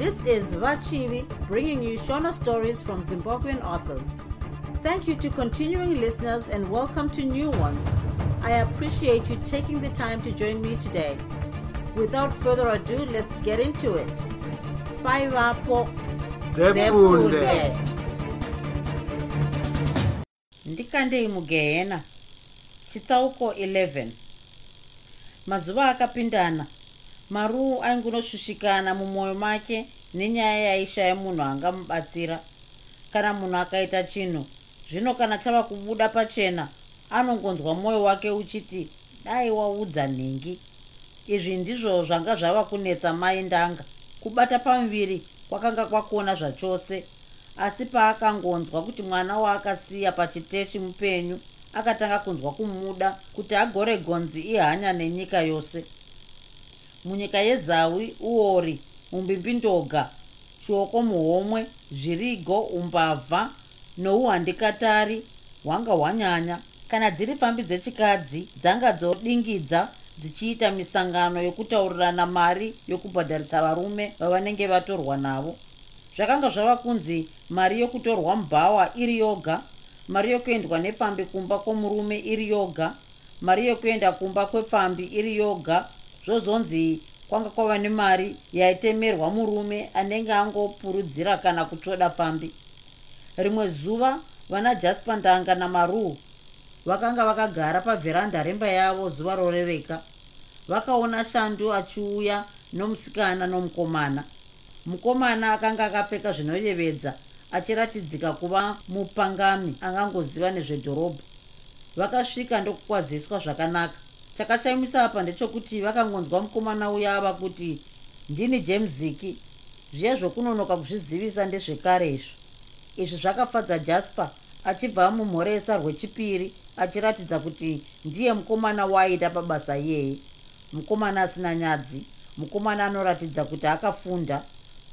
This is Vachivi bringing you Shona stories from Zimbabwean authors. Thank you to continuing listeners and welcome to new ones. I appreciate you taking the time to join me today. Without further ado, let's get into it. Bye, Vapo. Dzepfunde. ndikandei mugehena chitsauko 11 mazuva akapindana maruu aingunoshushikana mumwoyo make nenyaya yaishaya munhu angamubatsira. Kana munhu akaita chinhu zvino kana chava kubuda pachena anongonzwa mwoyo wake uchiti dai waudza nhingi. Izvi ndizvo zvanga zvava kunetsa mai ndanga kubata pamuviri kwakanga kwakona zvachose. Asi paakangonzwa kuti mwana waakasiya pachiteshi mupenyu akatanga kunzwa kumuda kuti agore gonzi ihanya nenyika yose munyika yezawi uori umbimbindoga chioko muhomwe zvirigo umbavha nouhandikatari hwanga hwanyanya. Kana dziri pfambi dzechikadzi dzanga dzodingidza dzichiita misangano yokutaurirana mari yokubhadharisa varume vavanenge vatorwa navo. Zvakanga zvava kunzi mari yokutorwa mubhawa iri yoga mari yokuendwa nepfambi kumba kwomurume iri yoga mari yokuenda kumba kwepfambi iri yoga zvozonzi kwanga kwava nemari yaitemerwa murume anenge angopurudzira kana kutsvoda pfambi. Rimwe zuva vana jaspa ndanga namaruu vakanga vakagara pavheranda remba yavo zuva rorereka vakaona shandu achiuya nomusikana nomukomana. Mukomana akanga akapfeka zvinoyevedza achiratidzika kuva mupangami angangoziva nezvedhorobha. Vakasvika ndokukwaziswa zvakanaka chakashayimisa apa ndechokuti vakangonzwa mukomana uya ava kuti ndini jamesiki zviya zvokunonoka kuzvizivisa ndezvekare izvo. Izvi zvakafadza jasper achibva mumhoresa rwechipiri achiratidza kuti ndiye mukomana waaida pabasa iyeye. Mukomana asina nyadzi mukomana anoratidza kuti akafunda.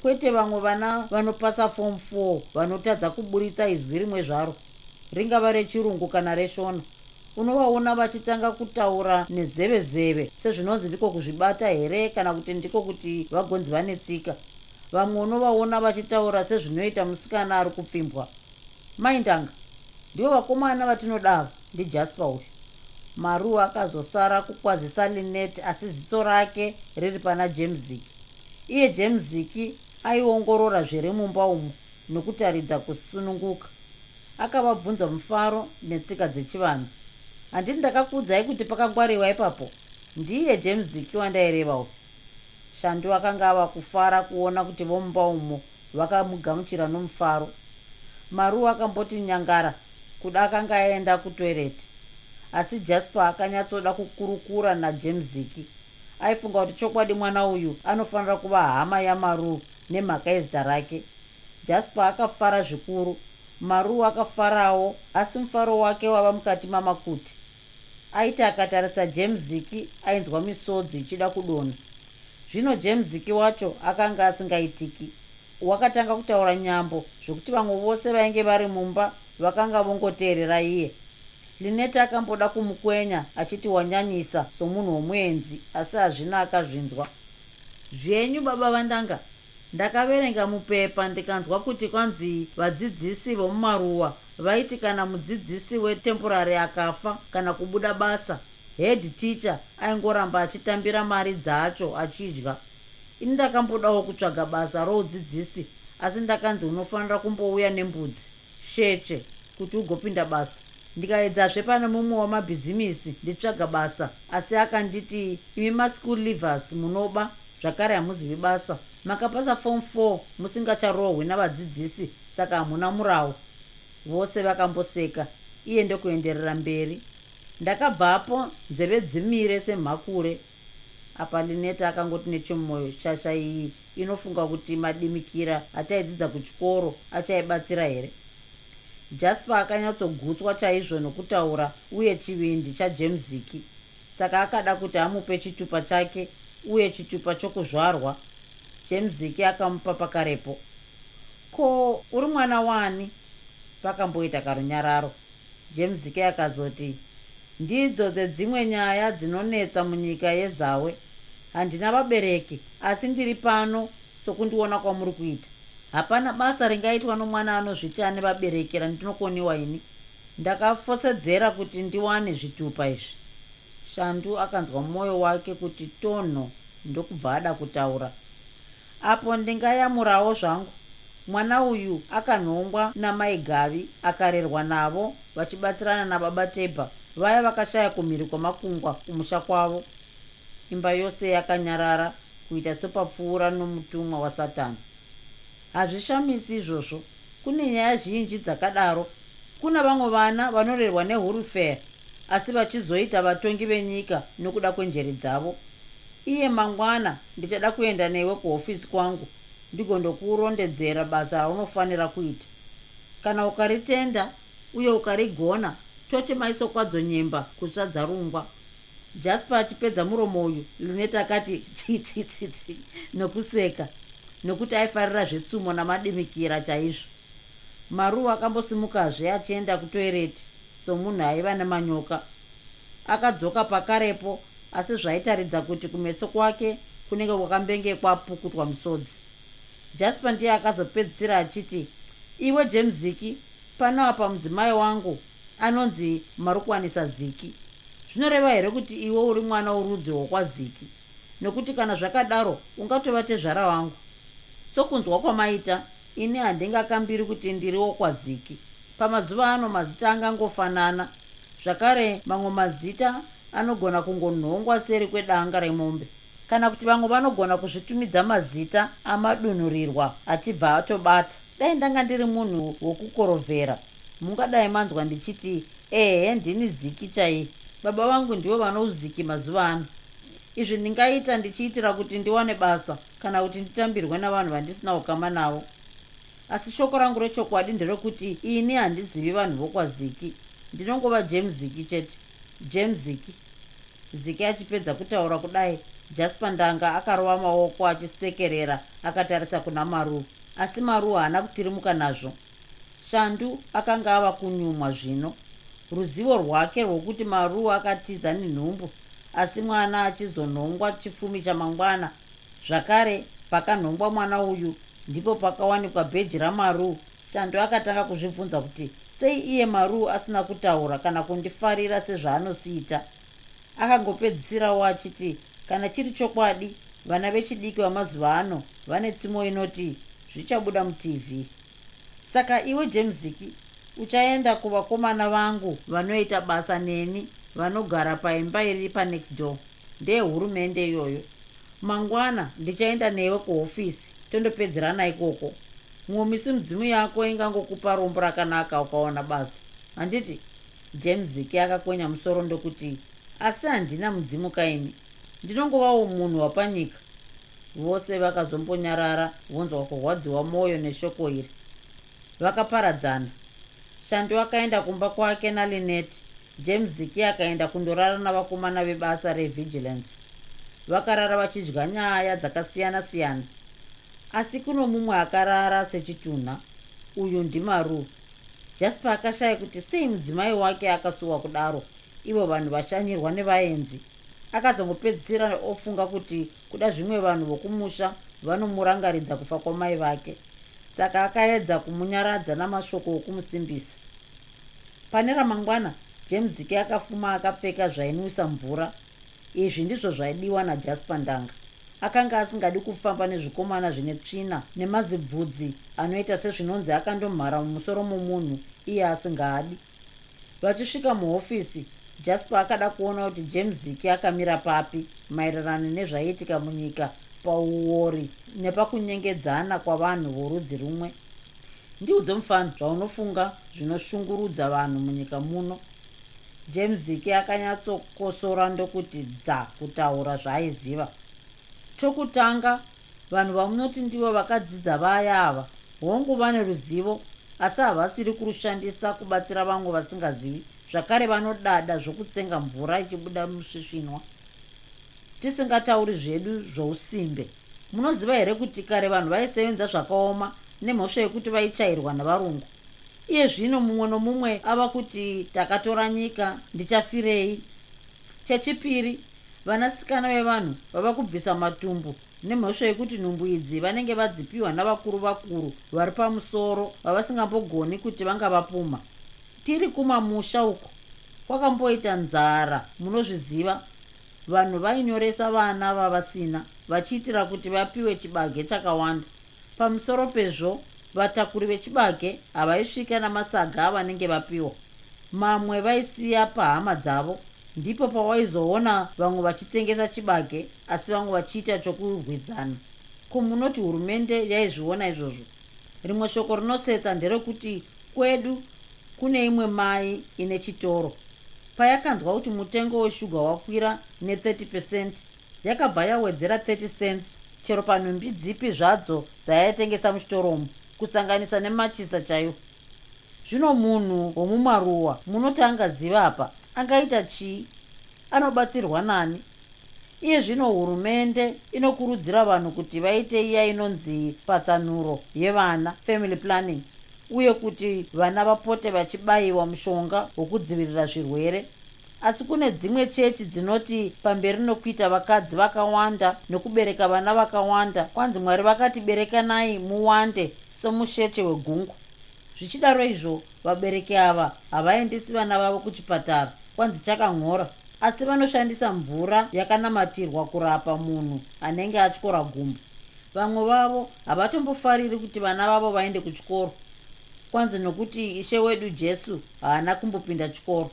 Kwete vamwe vana vanopasa fom 4 vanotadza kuburitsa izwi rimwe zvaro. Ringava rechirungu kana reshona unovaona vachitanga kutaura nezevezeve sezvinonzi ndiko kuzvibata here kana kuti ndiko kuti vagonzi vanetsika vamwe unovaona vachitaura sezvinoita musikana ari kupfimbwa. Maindanga ndivo vakomana vatinodava ndijaspa uyu. Maru akazosara kukwazisa linet asi ziso rake riri pana jamesiki iye jamesiki aiongorora zviri mumba umo nokutaridza kusununguka. Akavabvunza mufaro netsika dzechivanhu handini ndakakuudzai kuti pakangwariwa ipapo ndiye jamesiki wandaireva uyu shandu akanga ava kufara kuona kuti vomumba umo vakamugamuchira nomufaro. Maru akamboti nyangara kuda akanga aenda kutoireti. Asi jasper akanyatsoda kukurukura najamesiki aifunga kuti chokwadi mwana uyu anofanira kuva hama yamaru nemhaka yezita rake. Jasper akafara zvikuru maru akafarawo asi mufaro wake wava mukati mamakuti. Aiti akatarisa jamesiki ainzwa misodzi ichida kudonha. Zvino jamesiki wacho akanga asingaitiki. Wakatanga kutaura nyambo zvokuti vamwe vose vainge vari mumba vakanga vongoteerera iye. Linete akamboda kumukwenya achiti wanyanyisa somunhu womuenzi asi hazvina akazvinzwa. Zvenyu baba vandanga ndakaverenga mupepa ndikanzwa kuti kwanzi vadzidzisi vomumaruwa vaiti kana mudzidzisi wetemporary akafa kana kubuda basa head teacher aingoramba achitambira mari dzacho achidya. Ini ndakambodawo kutsvaga basa roudzidzisi asi ndakanzi unofanira kumbouya nembudzi sheche kuti ugopinda basa. Ndikaedzazve pane mumwe wamabhizimisi nditsvaga basa asi akanditi imi maschool livers munoba zvakare hamuzivi basa. Makapasa fom 4 musingacharohwi navadzidzisi saka hamuna murawo vose vakamboseka iye ndokuenderera mberi. Ndakabvapo nzeve dzimire semhakure. Apa linete akangoti nechomwoyo shasha iyi inofunga kuti madimikira ataidzidza kuchikoro achaibatsira here? Jasper akanyatsogutswa chaizvo nokutaura uye chivindi chajamesiki saka akada kuti amupe chitupa chake uye chitupa chokuzvarwa jamesiki akamupa pakarepo. Ko uri mwana wani? Pakamboita karunyararo. Jamesiki akazoti ndidzo dzedzimwe nyaya dzinonetsa munyika yezawe. Handina vabereki asi ndiri pano sokundiona kwamuri kuita. Hapana basa ringaitwa nomwana anozviti ane vabereki randinokoniwa ini? Ndakafosedzera kuti ndiwane zvitupa izvi. Shandu akanzwa mwoyo wake kuti tonho ndokubva ada kutaura. Apo ndingayamurawo zvangu. Mwana uyu akanhongwa namai gavi akarerwa navo vachibatsirana nababa tebha vaya vakashaya kumhiri kwemakungwa kumusha kwavo. Imba yose yakanyarara kuita sepapfuura nomutumwa wasatani hazvishamisi izvozvo. Kune nyaya zhinji dzakadaro. Kuna vamwe vana vanorerwa nehurufeya asi vachizoita vatongi venyika nokuda kwenjeri dzavo iye mangwana ndichada kuenda newe kuhofisi kwangu. Ndigondokurondedzera basa raunofanira kuita. Kana ukaritenda uye ukarigona toti maisokwadzo nyemba kutsvadza rungwa. Jaspa achipedza muromo uyu lineti akati tsitsitsitsi nokuseka nokuti aifarira zvetsumo namadimikira chaizvo. Maruva akambosimukazve achienda kutoireti somunhu aiva nemanyoka. Akadzoka pakarepo asi zvaitaridza kuti kumeso kwake kunenge kwakambengekwa musodzi. Jaspa ndiye akazopedzisira achiti iwe jemziki pano apa mudzimai wangu anonzi marukwanisa ziki. Zvinoreva here kuti iwe uri mwana worudzi rwokwaziki nokuti kana zvakadaro ungatova tezvara wangu. Sokunzwa kwamaita ini handingakambiri kuti ndiri wokwaziki. Pamazuva ano mazita angangofanana. Zvakare mamwe mazita anogona kungonhongwa seri kwedanga remombe. Kana kuti vamwe vanogona kuzvitumidza mazita amadunhurirwa achibva atobata. Dai ndanga ndiri munhu wokukorovhera. Mungadai manzwa ndichiti ehe ndini ziki chai baba vangu ndivo vano uziki mazuva ano. Izvi ndingaita ndichiitira kuti ndiwane basa kana kuti nditambirwe navanhu vandisina ukama navo. Asi shoko rangu rechokwadi nderekuti ini handizivi vanhu vokwaziki ndinongova james ziki chete. James ziki achipedza kutaura kudai. Jaspa ndanga akarova maoko achisekerera akatarisa kuna maru. Asi maru haana kutirimuka nazvo. Shandu akanga ava kunyumwa zvino. Ruzivo rwake rwokuti maru akatiza nenhumbu asi mwana achizonhongwa chifumi chamangwana. Zvakare pakanhongwa mwana uyu ndipo pakawanikwa bheji ramaru. Shando akatanga kuzvibvunza kuti sei iye maru asina kutaura kana kundifarira sezvaanosiita akangopedzisirawo achiti kana chiri chokwadi vana vechidiki vamazuva ano vane tsimo inoti zvichabuda mutv. Saka iwe jamesiki uchaenda kuvakomana vangu vanoita basa neni vanogara paimba iri panext door. Ndehurumende iyoyo. Mangwana ndichaenda newe kuhofisi tondopedzerana ikoko. Mwomisi mudzimu yako ingangokupa rombo rakanaka ukaona basa. Handiti jamesiki akakwenya musoro ndokuti asi handina mudzimu kaini. Ndinongovawo munhu wapanyika. Vose vakazombonyarara vonzwa kurwadziwa mwoyo neshoko iri. Vakaparadzana. Shando akaenda kumba kwake nalineti jamesiki akaenda kundorara navakomana vebasa revigilance. Vakarara vachidya nyaya dzakasiyana-siyana. Asi kuno mumwe akarara sechitunha uyu ndimaru jaspa akashaya kuti sei mudzimai wake akasuwa kudaro ivo vanhu vashanyirwa nevaenzi. Akazongopedzisira ofunga kuti kuda zvimwe vanhu vokumusha vanomurangaridza kufa kwamai vake. Saka akaedza kumunyaradza namashoko okumusimbisa. Pane ramangwana jamesiki akafuma akapfeka zvainwisa mvura. Izvi ndizvo zvaidiwa najaspa ndanga. Akanga asingadi kufamba nezvikomana zvine tsvina nemazibvudzi anoita sezvinonzi akandomhara mumusoro momunhu iye asingaadi. Vachisvika muhofisi jasper akada kuona kuti jamesiki akamira papi maererano nezvaiitika munyika pauori nepakunyengedzana kwavanhu vorudzi rumwe. Ndiudze mufano zvaunofunga zvinoshungurudza vanhu munyika muno. Jamesiki akanyatsokosora ndokuti dza kutaura zvaaiziva chokutanga vanhu vamunoti ndivo vakadzidza vaya ava hongu vane ruzivo asi havasiri kurushandisa kubatsira vamwe vasingazivi zvakare vanodada zvokutsenga mvura ichibuda musvisvinwa. Tisingatauri zvedu zvousimbe. Munoziva here kuti kare vanhu vaisevenza zvakaoma nemhosva yekuti vaichairwa nevarungu iye zvino mumwe nomumwe ava kuti takatora nyika ndichafirei? Chechipiri vanasikana vevanhu vava kubvisa matumbu nemhosvo yekuti nhumbu idzi vanenge vadzipiwa navakuru vakuru vari pamusoro vavasingambogoni kuti vangavapuma tiri kumamusha uko. Kwakamboita nzara munozviziva. Vanhu vainyoresa vana vavasina vachiitira kuti vapiwe chibage chakawanda. Pamusoro pezvo vatakuri vechibage havaisvika namasaga avanenge vapiwa. Mamwe vaisiya pahama dzavo ndipo pawaizoona vamwe vachitengesa chibage asi vamwe vachiita chokurwidzana. Ko munoti hurumende yaizviona izvozvo? Rimwe shoko rinosetsa nderekuti kwedu kune imwe mai ine chitoro. Payakanzwa kuti mutengo weshuga wakwira ne30 pecent yakabva yawedzera 30 cents chero panhumbi dzipi zvadzo dzayaitengesa muchitoromo kusanganisa nemachisa chaiwo zvino munhu womumaruwa munoti angaziva apa angaita chii? Anobatsirwa nani? Iye zvino hurumende inokurudzira vanhu kuti vaite iya inonzi patsanuro yevana family planning uye kuti vana vapote vachibayiwa mushonga wokudzivirira zvirwere. Asi kune dzimwe chechi dzinoti pamberi nokuita vakadzi vakawanda nokubereka vana vakawanda kwanzi mwari vakati berekanai muwande somusheche wegungwa. Zvichidaro izvo vabereki ava havaendesi vana vavo kuchipatara kwanzi chakanhora asi vanoshandisa mvura yakanamatirwa kurapa munhu anenge atyora gumbo. Vamwe vavo havatombofariri kuti vana vavo vaende kuchikoro kwanzi nokuti ishe wedu jesu haana kumbopinda chikoro.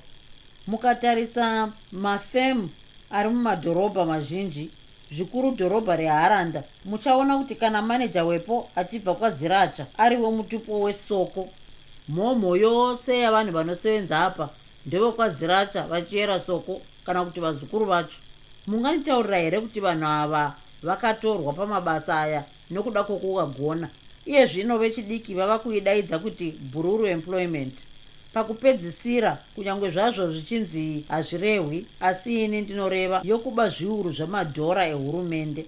Mukatarisa mafemu ari mumadhorobha mazhinji zvikuru dhorobha reharanda muchaona kuti kana maneja wepo achibva kwaziracha ariwo mutupo wesoko. Mhomho yose yavanhu vanosevenza apa ndevekwaziracha vachiyera soko kana kuti vazukuru vacho. Munganitaurira here kuti vanhu ava vakatorwa pamabasa aya nokuda kwokukagona iye zvino vechidiki vava kuidaidza kuti bururu employment. Pakupedzisira kunyange zvazvo zvichinzi hazvirehwi asi ini ndinoreva yokuba zviuru zvemadhora ehurumende.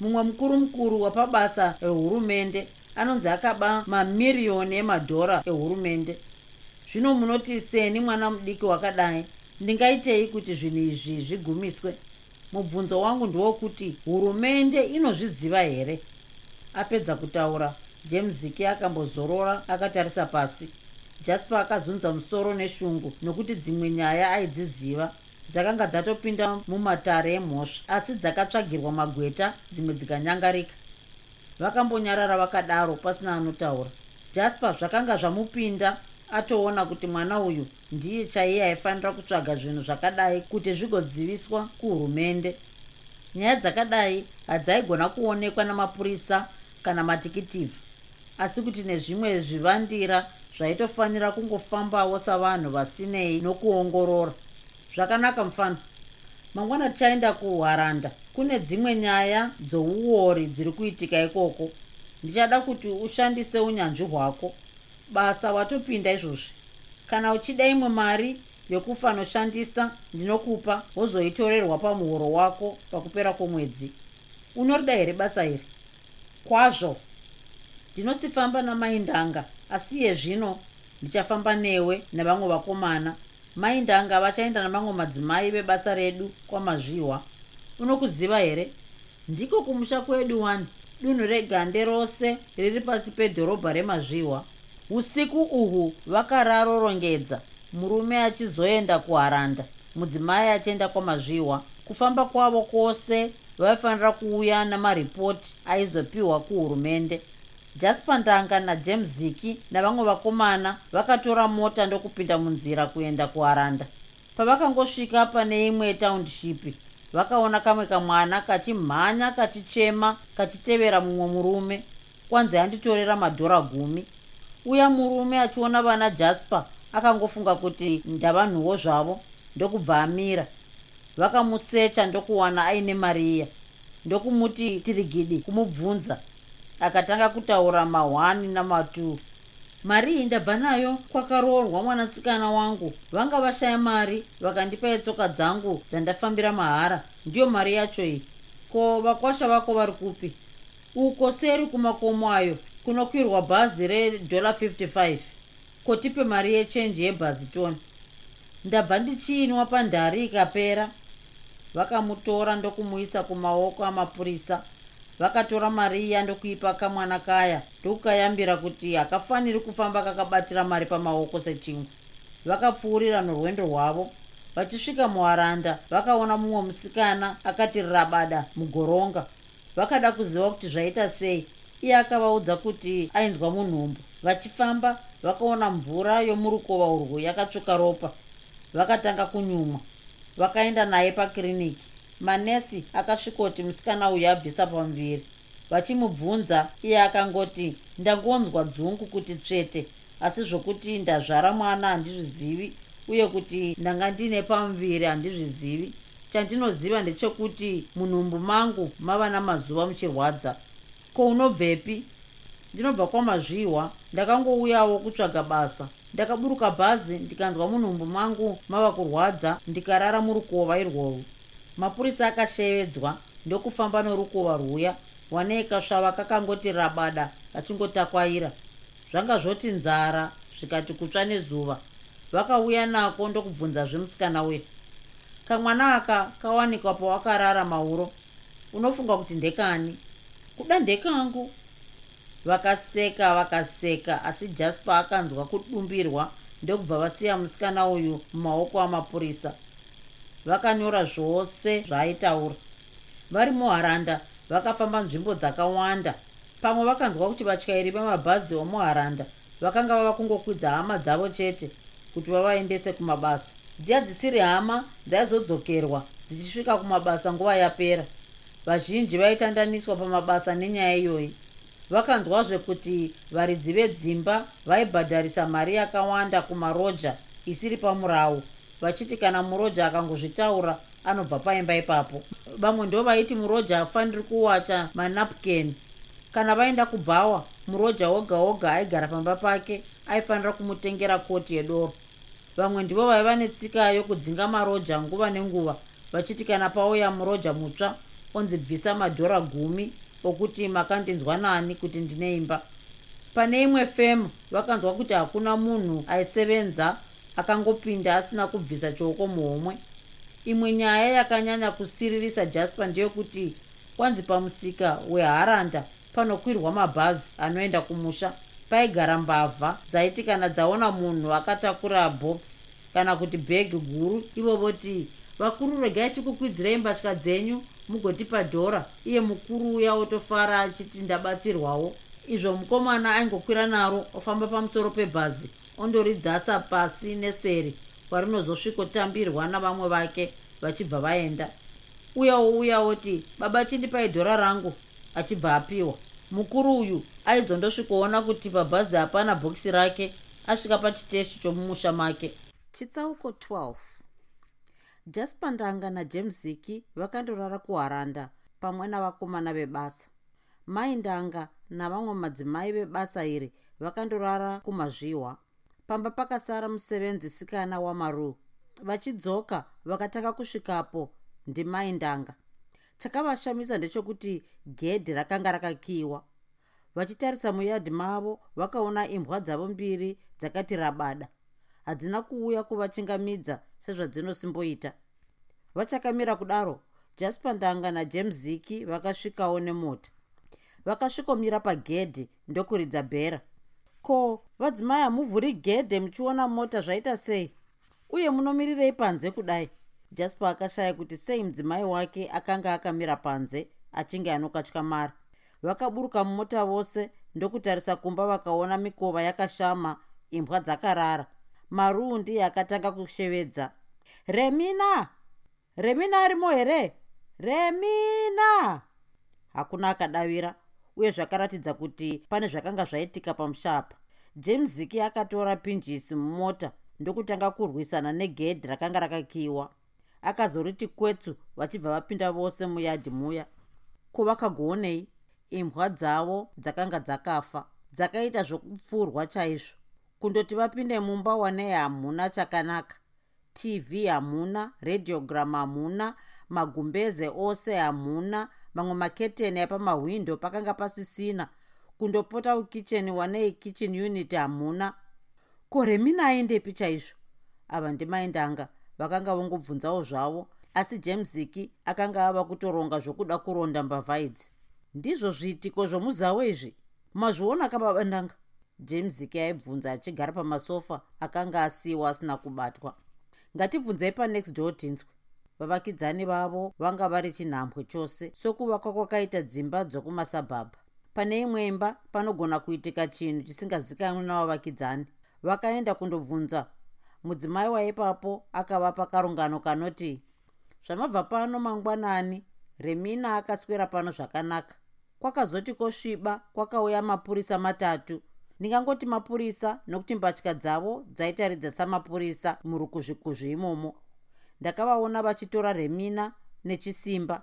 Mumwe mukuru mukuru wapabasa ehurumende anonzi akaba mamiriyoni emadhora ehurumende. Zvino munoti seni mwana mudiki wakadai ndingaitei kuti zvinhu izvi zvigumiswe? Mubvunzo wangu ndewokuti hurumende inozviziva here? Apedza kutaura jamesiki akambozorora akatarisa pasi. Jasper akazunza musoro neshungu nokuti dzimwe nyaya aidziziva. Dzakanga dzatopinda mumatare emhosva asi dzakatsvagirwa magweta dzimwe dzikanyangarika. Vakambonyarara vakadaro pasina anotaura. Jasper zvakanga zvamupinda atoona kuti mwana uyu ndiye chaiye aifanira kutsvaga zvinhu zvakadai kuti zvigoziviswa kuhurumende. Nyaya dzakadai hadzaigona kuonekwa namapurisa kana matikitivhi asi kuti nezvimwe zvivandira zvaitofanira kungofambawo savanhu vasinei nokuongorora. Zvakanaka mufana. Mangwana tichaenda kuhwaranda kune dzimwe nyaya dzouori dziri kuitika ikoko. Ndichada kuti ushandise unyanzvi hwako. Basa watopinda izvozvi. Kana uchida imwe mari yokufanoshandisa ndinokupa wozoitorerwa pamuhoro wako pakupera kwomwedzi unorida here basa iri? Kwazvo ndinosifamba namaindanga asi iye zvino ndichafamba newe nevamwe vakomana. Maindanga vachaenda nevamwe madzimai vebasa redu kwamazvihwa unokuziva here? Ndiko kumusha kwedu 1 dunhu regande rose riri pasi pedhorobha remazvihwa usiku uhwu vakararorongedza murume achizoenda kuharanda mudzimai achienda kwamazvihwa kufamba kwavo kwose vaifanira kuuya namaripoti aizopiwa kuhurumende jasper ndanga najames ziki navamwe vakomana vakatora mota ndokupinda munzira kuenda kuharanda pavakangosvika pane imwe township vakaona kamwe kamwana kachimhanya kachichema kachitevera mumwe murume. Kwanzi anditorera madhora gumi. Uya murume achiona vana jasper akangofunga kuti ndavanhuwo zvavo ndokubva amira. Vakamusecha ndokuwana aine mari iya ndokumuti tirigidi kumubvunza akatanga kutaura ma1 nama2 mari iyi ndabva nayo kwakaroorwa mwanasikana wangu. Vanga vashaya mari vakandipa yetsoka dzangu dzandafambira mahara. Ndiyo mari yacho iyi. Ko vakwasha vako vari kupi? Uko seri kumakomo ayo kunokwirwa bhazi redhola 55 kotipe mari yechenji yebhaziton ndabva ndichiinwa pandhari ikapera? Vakamutora ndokumuisa kumaoko amapurisa vakatora mari iya ndokuipa kamwana kaya. Ndokukayambira kuti hakafaniri kufamba kakabatira mari pamaoko sechingwa. Vakapfuurira norwendo rwavo. Vachisvika muharanda vakaona mumwe musikana akati rabada mugoronga. Vakada kuziva kuti zvaita sei. Iye akavaudza kuti ainzwa munhumbu. Vachifamba vakaona mvura yomurukova urwu yakatsvuka ropa. Vakatanga kunyumwa. Vakaenda naye pakiriniki manesi akasvikoti musikana uyu abvisa pamuviri vachimubvunza iye akangoti ndangonzwa dzungu kuti tsvete asi zvokuti ndazvara mwana handizvizivi uye kuti ndanga ndiine pamuviri handizvizivi. Chandinoziva ndechekuti munhumbu mangu mava namazuva muchirwadza. Ko unobvepi? Ndinobva kwamazvihwa ndakangouyawo kutsvaga basa. Ndakaburuka bhazi ndikanzwa munhumbu mangu mava kurwadza ndikarara murukova irworwu mapurisa akashevedzwa ndokufamba norukova rwuya. Wanei kasvava kakangoti rabada kachingotakwaira zvanga zvoti nzara zvikati kutsva nezuva. Vakauya nako ndokubvunzazve musikana uyu kamwana aka kawanikwa pawakarara mauro unofunga kuti ndekani? Kuda ndekangu. Vakaseka vakaseka asi jaspa akanzwa kudumbirwa ndokubva vasiya musikana uyu mumaoko amapurisa vakanyora zvose zvaaitaura vari muharanda vakafamba nzvimbo dzakawanda. Pamwe vakanzwa kuti vatyairi vemabhazi omuharanda vakanga vava kungokwidza hama dzavo chete kuti vavaendese kumabasa. Dziya dzisiri hama dzaizodzokerwa dzichisvika kumabasa nguva yapera. Vazhinji vaitandaniswa pamabasa nenyaya iyoyi. Vakanzwazve kuti varidzi vedzimba vaibhadharisa mari yakawanda kumaroja isiri pamurawo vachiti kana muroja akangozvitaura anobva paimba ipapo. Vamwe ndo vaiti muroja afaniri kuwacha manapken kana vaenda kubhawa muroja woga woga aigara pamba pake aifanira kumutengera koti yedoro. Vamwe ndivo vaiva netsika yokudzinga maroja nguva nenguva vachiti kana pauya muroja mutsva onzi bvisa madhora gumi okuti makandinzwa nani kuti ndine imba. Pane imwe femu vakanzwa kuti hakuna munhu aisevenza akangopinda asina kubvisa choko muhomwe. Imwe nyaya yakanyanya kusiririsa jaspa ndeyekuti kwanzi pamusika weharanda panokwirwa mabhazi anoenda kumusha paigara mbavha dzaiti kana dzaona munhu akatakura bhoxi kana kuti bhegi guru ivo voti vakuru regai tikukwidzirei mbatya dzenyu mugotipa dhora iye mukuru uya otofara achiti ndabatsirwawo. Izvo mukomana aingokwira naro ofamba pamusoro pebhazi ondoridzasa pasi neseri kwarinozosvikotambirwa navamwe vake vachibva vaenda. Uyawo uya oti baba chindipai dhora rangu achibva apiwa. Mukuru uyu aizondosvikoona kuti pabhazi hapana bhokisi rake asvika pachiteshi chomumusha make. Chitsauko 12 jaspa ndanga najames ziki vakandorara kuharanda pamwe navakomana vebasa. Mai ndanga navamwe madzimai vebasa iri vakandorara kumazvihwa pamba pakasara musevenzi sikana wamaru. Vachidzoka vakatanga kusvikapo ndimai ndanga chakavashamisa ndechekuti gedhi rakanga rakakiyiwa. Vachitarisa muyadhi mavo vakaona imbwa dzavo mbiri dzakati rabada. Hadzina kuuya kuvachingamidza sezvadzinosimboita. Vachakamira kudaro jasper ndanga najames ziki vakasvikawo nemota. Vakasvikomira pagedhi ndokuridza bhera ko vadzimai hamuvhuri gedhe muchiona mota zvaita sei? Uye munomirirei panze kudai? Jasper akashaya kuti sei mudzimai wake akanga akamira panze achinge anokatyamara vakaburuka mumota vose ndokutarisa kumba vakaona mikova yakashama imbwa dzakarara. Maruu ndiye akatanga kushevedza. Remina! Remina arimo here? Remina! Hakuna akadavira uye zvakaratidza kuti pane zvakanga zvaitika pamusha apa james ziki akatora pinjisi mumota ndokutanga kurwisana negedhi rakanga rakakiyiwa. Akazoriti kwetsu vachibva vapinda vose muyadhi muya. Kuvakagoonei imbwa dzavo dzakanga dzakafa dzakaita zvokupfurwa chaizvo. Kundoti vapinde mumba wanei hamuna chakanaka tv hamuna radiogram hamuna magumbeze ose hamuna mamwe maketeni epamahwindo pakanga pasisina. Kundopota kukicheni wanei kitchen unit hamuna. Ko remina aendepi chaizvo ava ndimaindanga vakanga vongobvunzawo zvavo. Asi james ziki akanga ava kutoronga zvokuda kuronda mbavha idzi. Ndizvo zviitiko zvomuzao izvi? Mazviona kababandanga james ke aibvunza achigara pamasofa akanga asiyiwa asina kubatwa. Ngatibvunzei panext door tinzwe vavakidzani vavo vanga vari chinhambwe chose sokuvakwa kwakaita dzimba dzokumasabhabha. Pane imwe imba panogona kuitika chinhu chisingazikanwi navavakidzani. Vakaenda kundobvunza. Mudzimai waipapo akavapa karungano kanoti zvamabva pano mangwanani remina akaswera pano zvakanaka. Kwakazoti kosviba kwakauya mapurisa matatu. Ndingangoti mapurisa nokuti mbatya dzavo dzaitaridza samapurisa murukuzvikuzvi imomo ndakavaona vachitora remina nechisimba.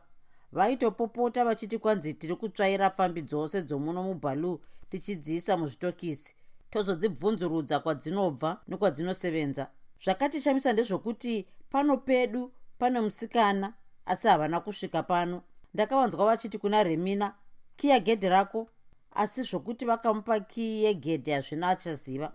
Vaitopopota vachiti kwanzi tiri kutsvaira pfambi dzose dzomuno mubhaluu tichidziisa muzvitokisi. Tozodzibvunzurudza kwadzinobva nekwadzinosevenza. Zvakatishamisa ndezvokuti pano pedu pane musikana asi havana kusvika pano. Ndakavanzwa vachiti kuna remina kiya gedhe rako? Asi zvokuti vakamupa kii yegedhe hazvina achaziva.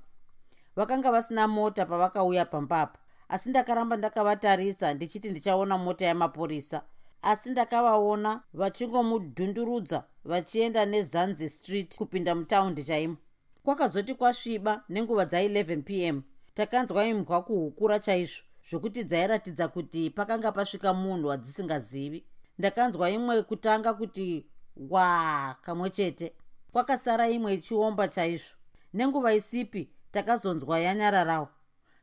Vakanga vasina mota pavakauya pambapa asi ndakaramba ndakavatarisa ndichiti ndichaona mota yamapurisa asi ndakavaona vachingomudhundurudza vachienda nezanzi street kupinda mutaundi chaimo. Kwakazoti kwasviba nenguva dza11 p m takanzwa imbwa kuhukura chaizvo zvokuti dzairatidza kuti pakanga pasvika munhu wadzisingazivi ndakanzwa imwe kutanga kuti wa kamwe chete. Kwakasara imwe ichiomba chaizvo. Nenguva isipi takazonzwa yanyararawo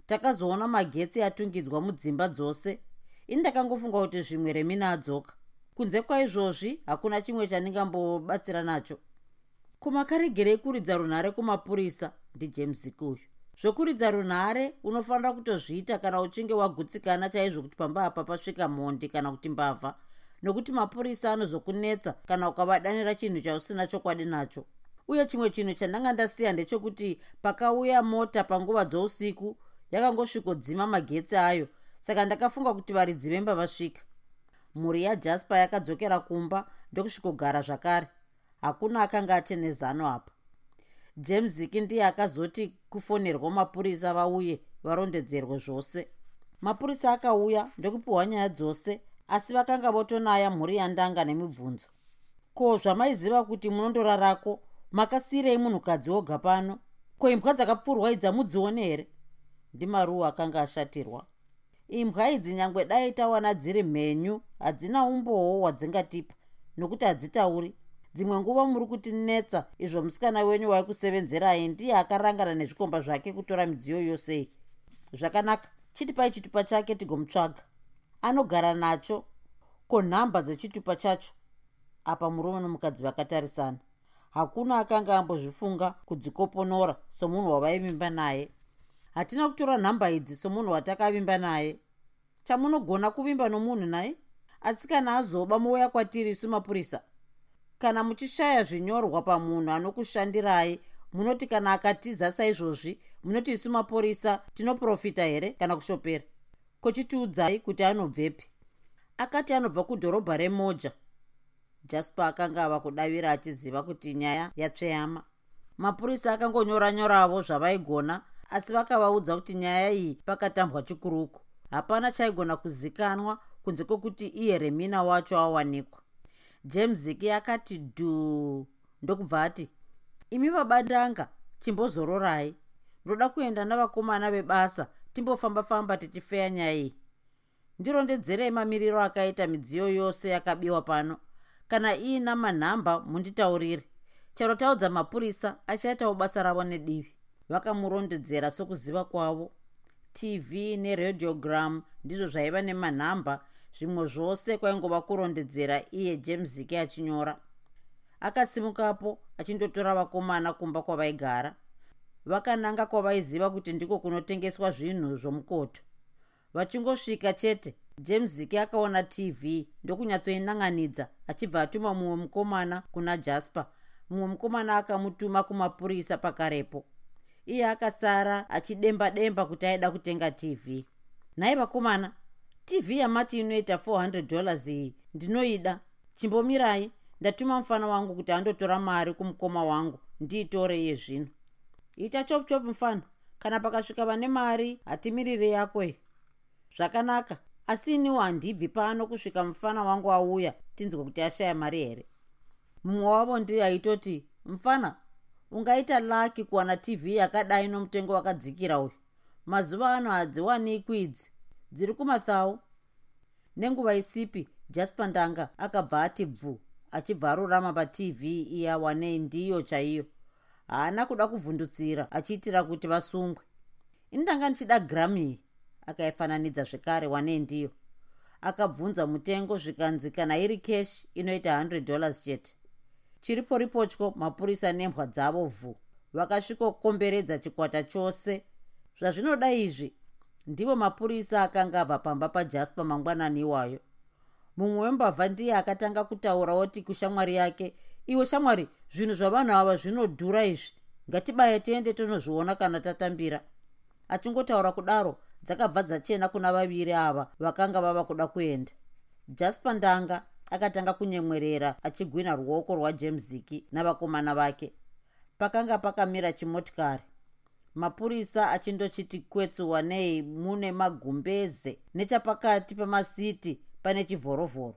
takazoona magetsi atungidzwa mudzimba dzose. Ini ndakangofunga kuti zvimwe remina adzoka kunze kwaizvozvi hakuna chimwe chandingambobatsira nacho. Kumakaregerei kuridza runhare kumapurisa ndijames kuyu zvokuridza runhare unofanira kutozviita kana uchinge wagutsikana chaizvo kuti pamba apa pasvika mhondi kana kuti mbavha. Nokuti mapurisa anozokunetsa kana ukavadanira chinhu chausina chokwadi nacho. Uye chimwe chinhu chandanga ndasiya ndechekuti pakauya mota panguva dzousiku yakangosvikodzima magetsi ayo. Saka ndakafunga kuti varidzi vemba vasvika mhuri yajasper yakadzokera kumba ndokusvikogara zvakare. Hakuna akanga achenezano apa. James ziki ndiye akazoti kufonerwa mapurisa vauye varondedzerwe zvose. Mapurisa akauya ndokupiwa nyaya dzose asi vakanga votonaya mhuri yandanga nemibvunzo. Ko zvamaiziva kuti munondorarako? Makasiyirei munhukadzi woga pano? Ko imbwa dzakapfurwa idzi amudzione here ndimaruwa akanga ashatirwa. Imbwa idzi nyangwe dai tawana dziri mhenyu hadzina umbowo hwadzingatipa nokuti hadzitauri. Dzimwe nguva muri kutinetsa izvo musikana wenyu waikusevenzerai ndiye akarangana nezvikomba zvake kutora midziyo yosei zvakanaka chitipai chitupa chake tigomutsvaga. Anogara nacho ko nhamba dzechitupa chacho. Apa murume nomukadzi vakatarisana. Hakuna akanga ambozvifunga kudzikoponora somunhu wavaivimba naye hatina kutora nhamba idzi somunhu watakavimba naye. Chamunogona kuvimba nomunhu naye? Asi kana azoba mouya kwatiri isu mapurisa kana muchishaya zvinyorwa pamunhu anokushandirai munoti kana akatiza saizvozvi munoti isu mapurisa tinoprofita here kana kushopera? Kochitiudzai kuti anobvepi. Akati anobva kudhorobha remoja jasper akanga ava kudavira achiziva kuti nyaya yatsveyama. Mapurisa akangonyoranyoravo zvavaigona asi vakavaudza kuti nyaya iyi pakatambwa chikuruku. Hapana chaigona kuzikanwa kunze kwokuti iye remina wacho awanikwa. James ki akati dhuu ndokubva ati imi vabandanga chimbozororai. Ndoda kuenda navakomana vebasa timbofamba-famba tichifeya nyaya iyi. Ndirondedzerei mamiriro akaita midziyo yose yakabiwa pano. Kana iina manhamba munditaurire. Charo taudza mapurisa achaitawo basa ravo nedivi vakamurondedzera sokuziva kwavo. Tv neradiogram ndizvo zvaiva nemanhamba zvimwe zvose kwaingova kurondedzera iye james ke achinyora. Akasimukapo achindotora vakomana kumba kwavaigara. Vakananga kwavaiziva kuti ndiko kunotengeswa zvinhu zvomukoto. Vachingosvika chete james ke akaona tv ndokunyatsoinanganidza achibva atuma mumwe mukomana kuna jasper. Mumwe mukomana akamutuma kumapurisa pakarepo iye akasara achidemba demba kuti aida kutenga tv nhai vakomana tv yamati inoita 400 dollars iyi ndinoida. Chimbomirai ndatuma mufana wangu kuti andotora mari kumukoma wangu ndiitore iye zvino. Ita chop chop mufana kana pakasvika vane mari hatimirire yakoi zvakanaka asi iniwo handibvi pano kusvika mufana wangu auya tinzwe kuti ashaya mari here? Mumwe wavo ndiye aitoti mufana ungaita laki kuwana tv yakadai nomutengo wakadzikira uyu. Mazuva ano hadziwanikwi idzi dziri kumathau. Nenguva isipi jasper ndanga akabva ati bvu achibva arurama patv iya wanei ndiyo chaiyo. Haana kuda kuvhundutsira achiitira kuti vasungwe. Indanga ndichida grami akaifananidza zvekare wanei ndiyo. Akabvunza mutengo zvikanzi kana iri kesh inoita 100 dollars chete chiripo ripotyo mapurisa nembwa dzavo vhu. Vakasvikokomberedza chikwata chose. Zvazvinoda izvi ndivo mapurisa akanga abva pamba pajaspa mangwanani iwayo. Mumwe wembavha ndiye akatanga kutaura oti kushamwari yake iwe shamwari zvinhu zvavanhu ava zvinodhura izvi. Ngatibaye tiende tonozviona kana tatambira. Achingotaura kudaro dzakabva dzachena kuna vaviri ava vakanga vava kuda kuenda. Jaspa ndanga akatanga kunyemwerera achigwina ruoko rwajemziki navakomana vake. Pakanga pakamira chimotikari mapurisa achindochiti kwetsuwa nei mune magumbeze. Nechapakati pamasiti pane chivhorovhoro.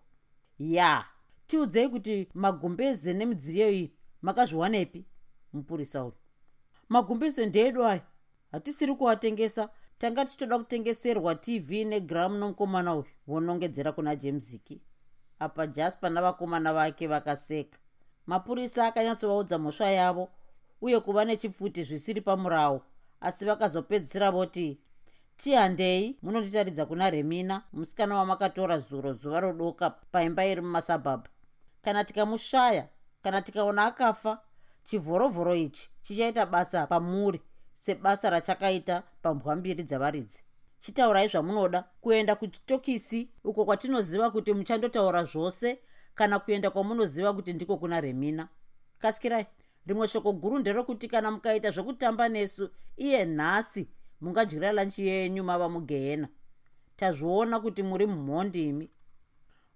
Ya tiudzei kuti magumbeze nemidziyo iyi makazviwanepi mupurisa uyu? Magumbeze ndeedu aya? Hatisiri kuatengesa. Tanga tichitoda kutengeserwa tv negram nomukomana uyu vonongedzera kuna jemziki apa jaspa navakomana vake vakaseka. Mapurisa akanyatsovaudza mhosva yavo uye kuva nechipfuti zvisiri pamurawo asi vakazopedzisira voti tihandei munonditaridza kuna remina musikana wamakatora zuro zuva rodoka paimba iri mumasabhabha. Kana tikamushaya kana tikaona akafa chivhorovhoro ichi chichaita basa pamuri sebasa rachakaita pambwa mbiri dzavaridzi chitaurai zvamunoda kuenda kuchitokisi uko kwatinoziva kuti muchandotaura zvose kana kuenda kwamunoziva kuti ndiko kuna remina. Kasikirai rimwe shoko guru nderokuti kana mukaita zvekutamba nesu iye nhasi mungadyira lanchi yenyu mava mugehena tazviona kuti muri mumhondi imi.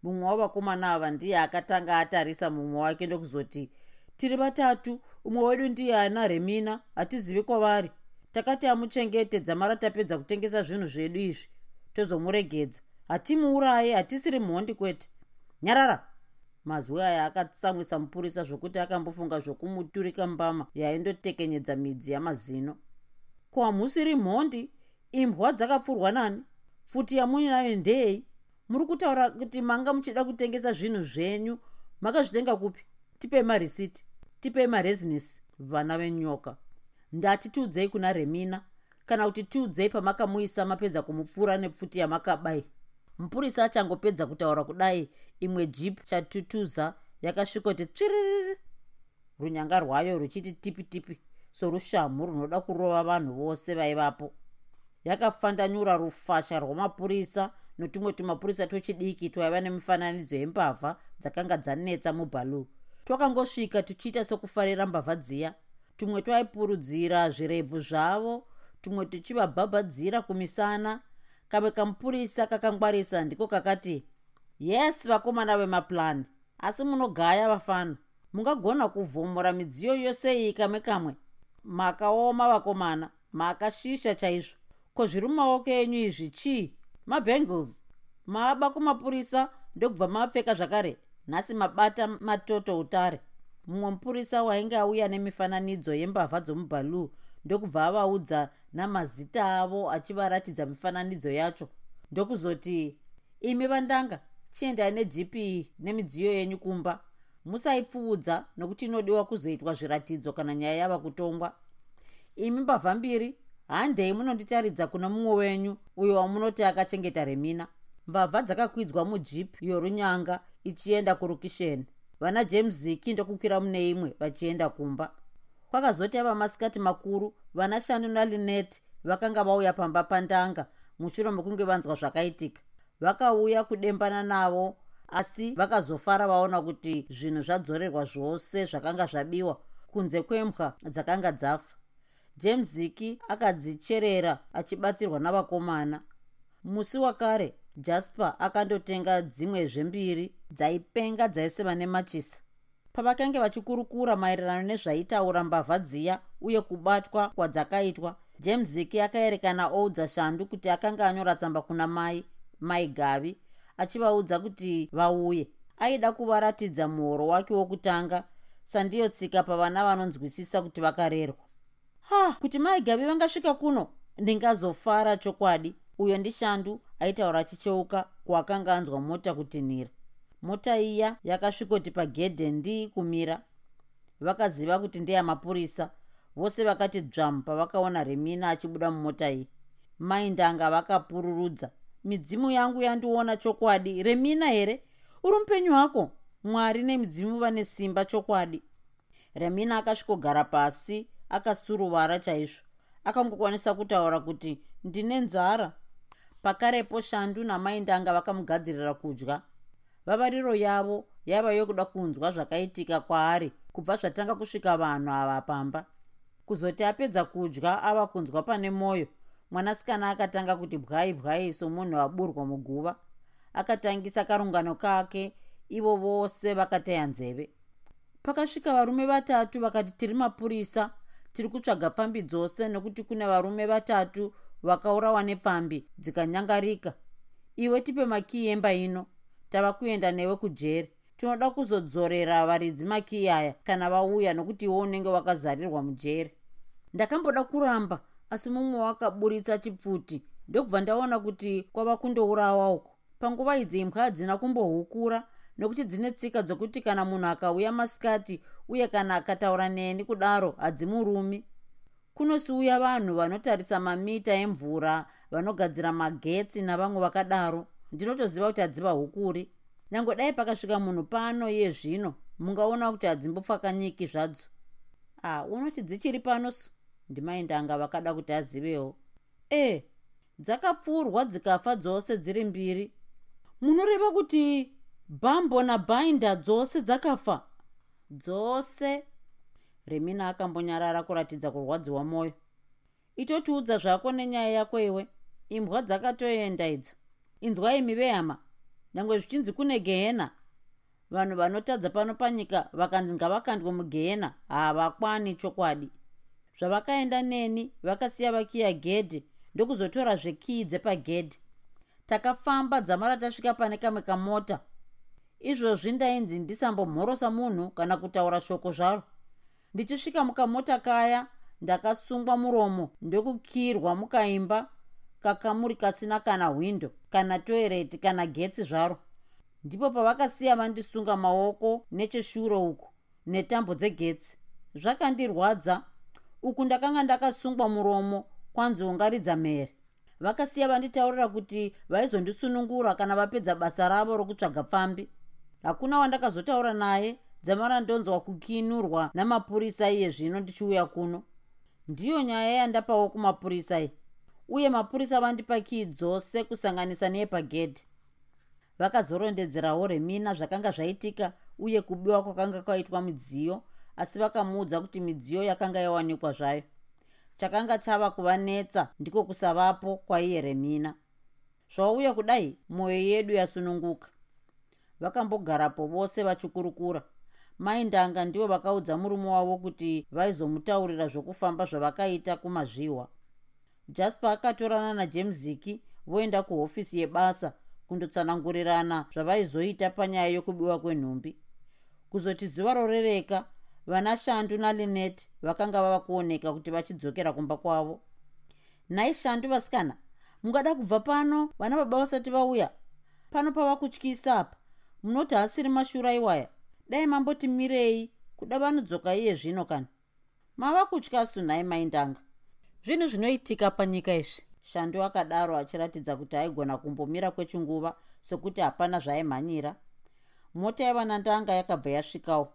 Mumwe wavakomana ava ndiye akatanga atarisa mumwe wake ndokuzoti tiri vatatu umwe wedu ndiye ana remina hatizivi kwavari takati amuchengetedza mara tapedza kutengesa zvinhu zvedu izvi. Tozomuregedza. Hatimuuraye hatisiri mhondi kwete. Nyarara! Mazwi aya akatsamwisa mupurisa zvokuti akambofunga zvokumuturika mbama yaindotekenyedza midzi yamazino. Ko hamusiri mhondi imbwa dzakapfurwa nani? Pfuti yamuinayo ndei muri kutaura kuti manga muchida kutengesa zvinhu zvenyu makazvitenga kupi? Tipei marisiti tipei maresinesi vana venyoka ndati tiudzei kuna remina. Kana kuti tiudzei pamakamuisa mapedza kumupfuura nepfuti yamakabai. Mupurisa achangopedza kutaura kudai imwe jip chatutuza yakasvikoti tsviririri runyanga rwayo ruchiti tipi tipi sorushamhu runoda kurova vanhu vose vaivapo. Yakafandanyura rufasha rwamapurisa notumwe tumapurisa twechidiki twaiva nemifananidzo yembavha dzakanga dzanetsa mubhaluu twakangosvika tuchiita sokufarira mbavha dziya tumwe twaipurudzira zvirebvu zvavo tumwe tuchivabhabhadzira kumisana. Kamwe kamupurisa kakangwarisa ndiko kakati yes vakomana vemaplani asi munogaya vafana. Mungagona kuvhomora midziyo yose iyi kamwe kamwe. Makaoma vakomana makashisha chaizvo. Ko zviri mumaoko enyu izvi chii? Mabangles. Maaba kumapurisa ndokubva mapfeka zvakare. Nhasi mabata matoto utare mumwe mupurisa wainge auya nemifananidzo yembavha dzomubhaluu ndokubva avaudza namazita avo achivaratidza mifananidzo yacho. Ndokuzoti imi vandanga chiendai negp nemidziyo yenyu kumba. Musaipfuudza nokuti inodiwa kuzoitwa zviratidzo kana nyaya yava kutongwa. Imi mbavha mbiri handei munonditaridza kuna mumwe wenyu uyo wamunoti akachengeta remina. Mbavha dzakakwidzwa mujip yorunyanga ichienda kurukisheni vana james ziki ndokukwira mune imwe vachienda kumba. Kwakazoti ava masikati makuru vana shanu nalinet vakanga vauya pamba pandanga mushure mekunge vanzwa zvakaitika. Vakauya kudembana navo asi vakazofara vaona kuti zvinhu zvadzorerwa zvose zvakanga zvabiwa kunze kwembwa dzakanga dzafa. James ziki akadzicherera achibatsirwa navakomana. Musi wakare jasper akandotenga dzimwe zvembiri dzaipenga dzaiseva nemachisa. Pavakange vachikurukura maererano nezvaitaura mbavha dziya uye kubatwa kwadzakaitwa james ziki akaerekana oudza shandu kuti akanga anyora tsamba kuna mai mai gavi achivaudza kuti vauye. Aida kuvaratidza muhoro wake wokutanga sandiyo tsika pavana vanonzwisisa kuti vakarerwa. Ha kuti maigavi vangasvika kuno? Ndingazofara chokwadi. Uyo ndishandu aitaura achicheuka kuakanga anzwa mota kutinhira mota iya yakasvikoti pagedhe ndii kumira vakaziva kuti ndeyamapurisa vose vakati dzvamu pavakaona remina achibuda mumota iyi. Maindanga vakapururudza midzimu yangu yandiona chokwadi. Remina here? Uri mupenyu wako mwari nemidzimu vane simba chokwadi. Remina akasvikogara pasi akasuruvara chaizvo. Akangokwanisa kutaura kuti ndine nzara. Pakarepo shandu namaindanga vakamugadzirira kudya vavariro yavo yaiva yokuda kunzwa zvakaitika kwaari kubva zvatanga kusvika vanhu ava pamba. Kuzoti apedza kudya ava kunzwa pane mwoyo mwanasikana akatanga kuti bwai bwai somunhu aburwa muguva. Akatangisa karungano kake ivo vose vakataya nzeve. Pakasvika varume vatatu vakati tiri mapurisa tiri kutsvaga pfambi dzose nokuti kune varume vatatu vakaurawa nepfambi dzikanyangarika. Iwe tipe makii emba ino tava kuenda newe kujeri. Tinoda kuzodzorera varidzi makii aya kana vauya nokuti iwe unenge wakazarirwa mujeri. Ndakamboda kuramba asi mumwe wakaburitsa chipfuti. Ndokubva ndaona kuti kwava kundourawa uko panguva idzi imbwa hadzina kumbohukura nokuti dzine tsika dzokuti kana munhu akauya masikati uye kana akataura neni kudaro hadzimurumi. Kunosiuya vanhu vanotarisa mamita emvura vanogadzira magetsi navamwe vakadaro ndinotoziva kuti hadziva hukuri. Nyange dai pakasvika munhu pano iye zvino mungaona kuti hadzimbopfakanyiki zvadzo. A unoti dzichiri pano so ndimaindanga vakada kuti azivewo. E dzakapfuurwa dzikafa dzose dziri mbiri. Munoreva kuti bhambo nabhainda dzose dzakafa? Dzose? Remina akambonyarara kuratidza kurwadziwa mwoyo itotiudza zvako nenyaya yako iwe. Imbwa dzakatoenda idzo inzwai mivehama nyange zvichinzi kune gehena vanhu vanotadza pano panyika vakanzi ngavakandwe mugehena havakwani chokwadi. Zvavakaenda neni vakasiya vakiya gedhi ndokuzotora zvekii dzepagedhi. Takafamba dzamara tasvika pane kamwe kamota. Izvozvi ndainzi ndisambomhorosa munhu kana kutaura shoko zvaro. Ndichisvika mukamota kaya ndakasungwa muromo ndokukirwa mukaimba kakamuri kasina kana hwindo kana toireti kana getsi zvaro. Ndipo pavakasiya vandisunga maoko necheshure uku netambo dzegetsi. Zvakandirwadza. Uku ndakanga ndakasungwa muromo kwanzi ungaridza mhere vakasiya vanditaurira kuti vaizondisunungura kana vapedza basa ravo rokutsvaga pfambi. Hakuna wandakazotaura naye dzamara ndonzwa kukinurwa namapurisa iye zvino ndichiuya kuno. Ndiyo nyaya yandapawo kumapurisa iyi uye mapurisa vandipa kii dzose kusanganisa neyepagedhi. Vakazorondedzerawo remina zvakanga zvaitika uye kubiwa kwakanga kwaitwa midziyo asi vakamuudza kuti midziyo yakanga yawanikwa zvayo. Chakanga chava kuvanetsa ndiko kusavapo kwaiye remina. Zvauya kudai mwoyo yedu yasununguka. Vakambogarapo vose vachikurukura maindanga ndivo vakaudza murume wavo kuti vaizomutaurira zvokufamba zvavakaita kumazvihwa jasper akatorana najemziki voenda kuhofisi yebasa kundotsanangurirana zvavaizoita panyaya yokubiwa kwenhumbi. Kuzoti zuva rorereka vana shandu nalinet vakanga vava kuoneka kuti vachidzokera kumba kwavo. Nhai shandu vasikana mungada kubva pano vana baba vasati vauya? Pano pava kutyisa apa? Munoti hasiri mashura iwaya dai mamboti mirei kuda vanodzoka iye zvino kana. Mava kutya sunhai maindanga zvinhu zvinoitika panyika izvi? Shandu akadaro achiratidza kuti aigona kumbomira kwechinguva sekuti hapana zvaaimhanyira mota yavanandanga yakabva yasvikawo.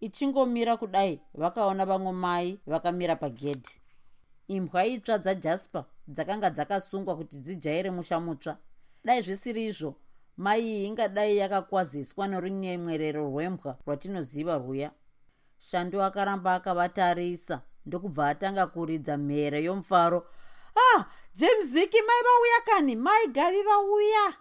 Ichingomira kudai vakaona vamwe mai vakamira pagedhi. Imbwa itsva dzajasper dzakanga dzakasungwa kuti dzijaire musha mutsva dai zvisiri izvo mai iyi ingadai yakakwaziswa norunyemwerero rwembwa rwatinoziva rwuya. Shandu akaramba akavatarisa ndokubva atanga kuridza mhere yomufaro. Ah jemziki mai vauya kani? Mai gavi vauya?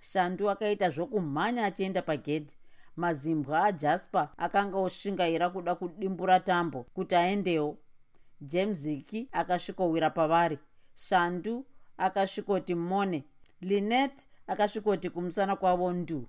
Shandu akaita zvokumhanya achienda pagedhi. Mazimbwa ajasper akanga oshingaira kuda kudimbura tambo kuti aendewo. Jemziki akasvikowira pavari. Shandu akasvikoti mone. Linet akasvikoti kumusana kwavo ndu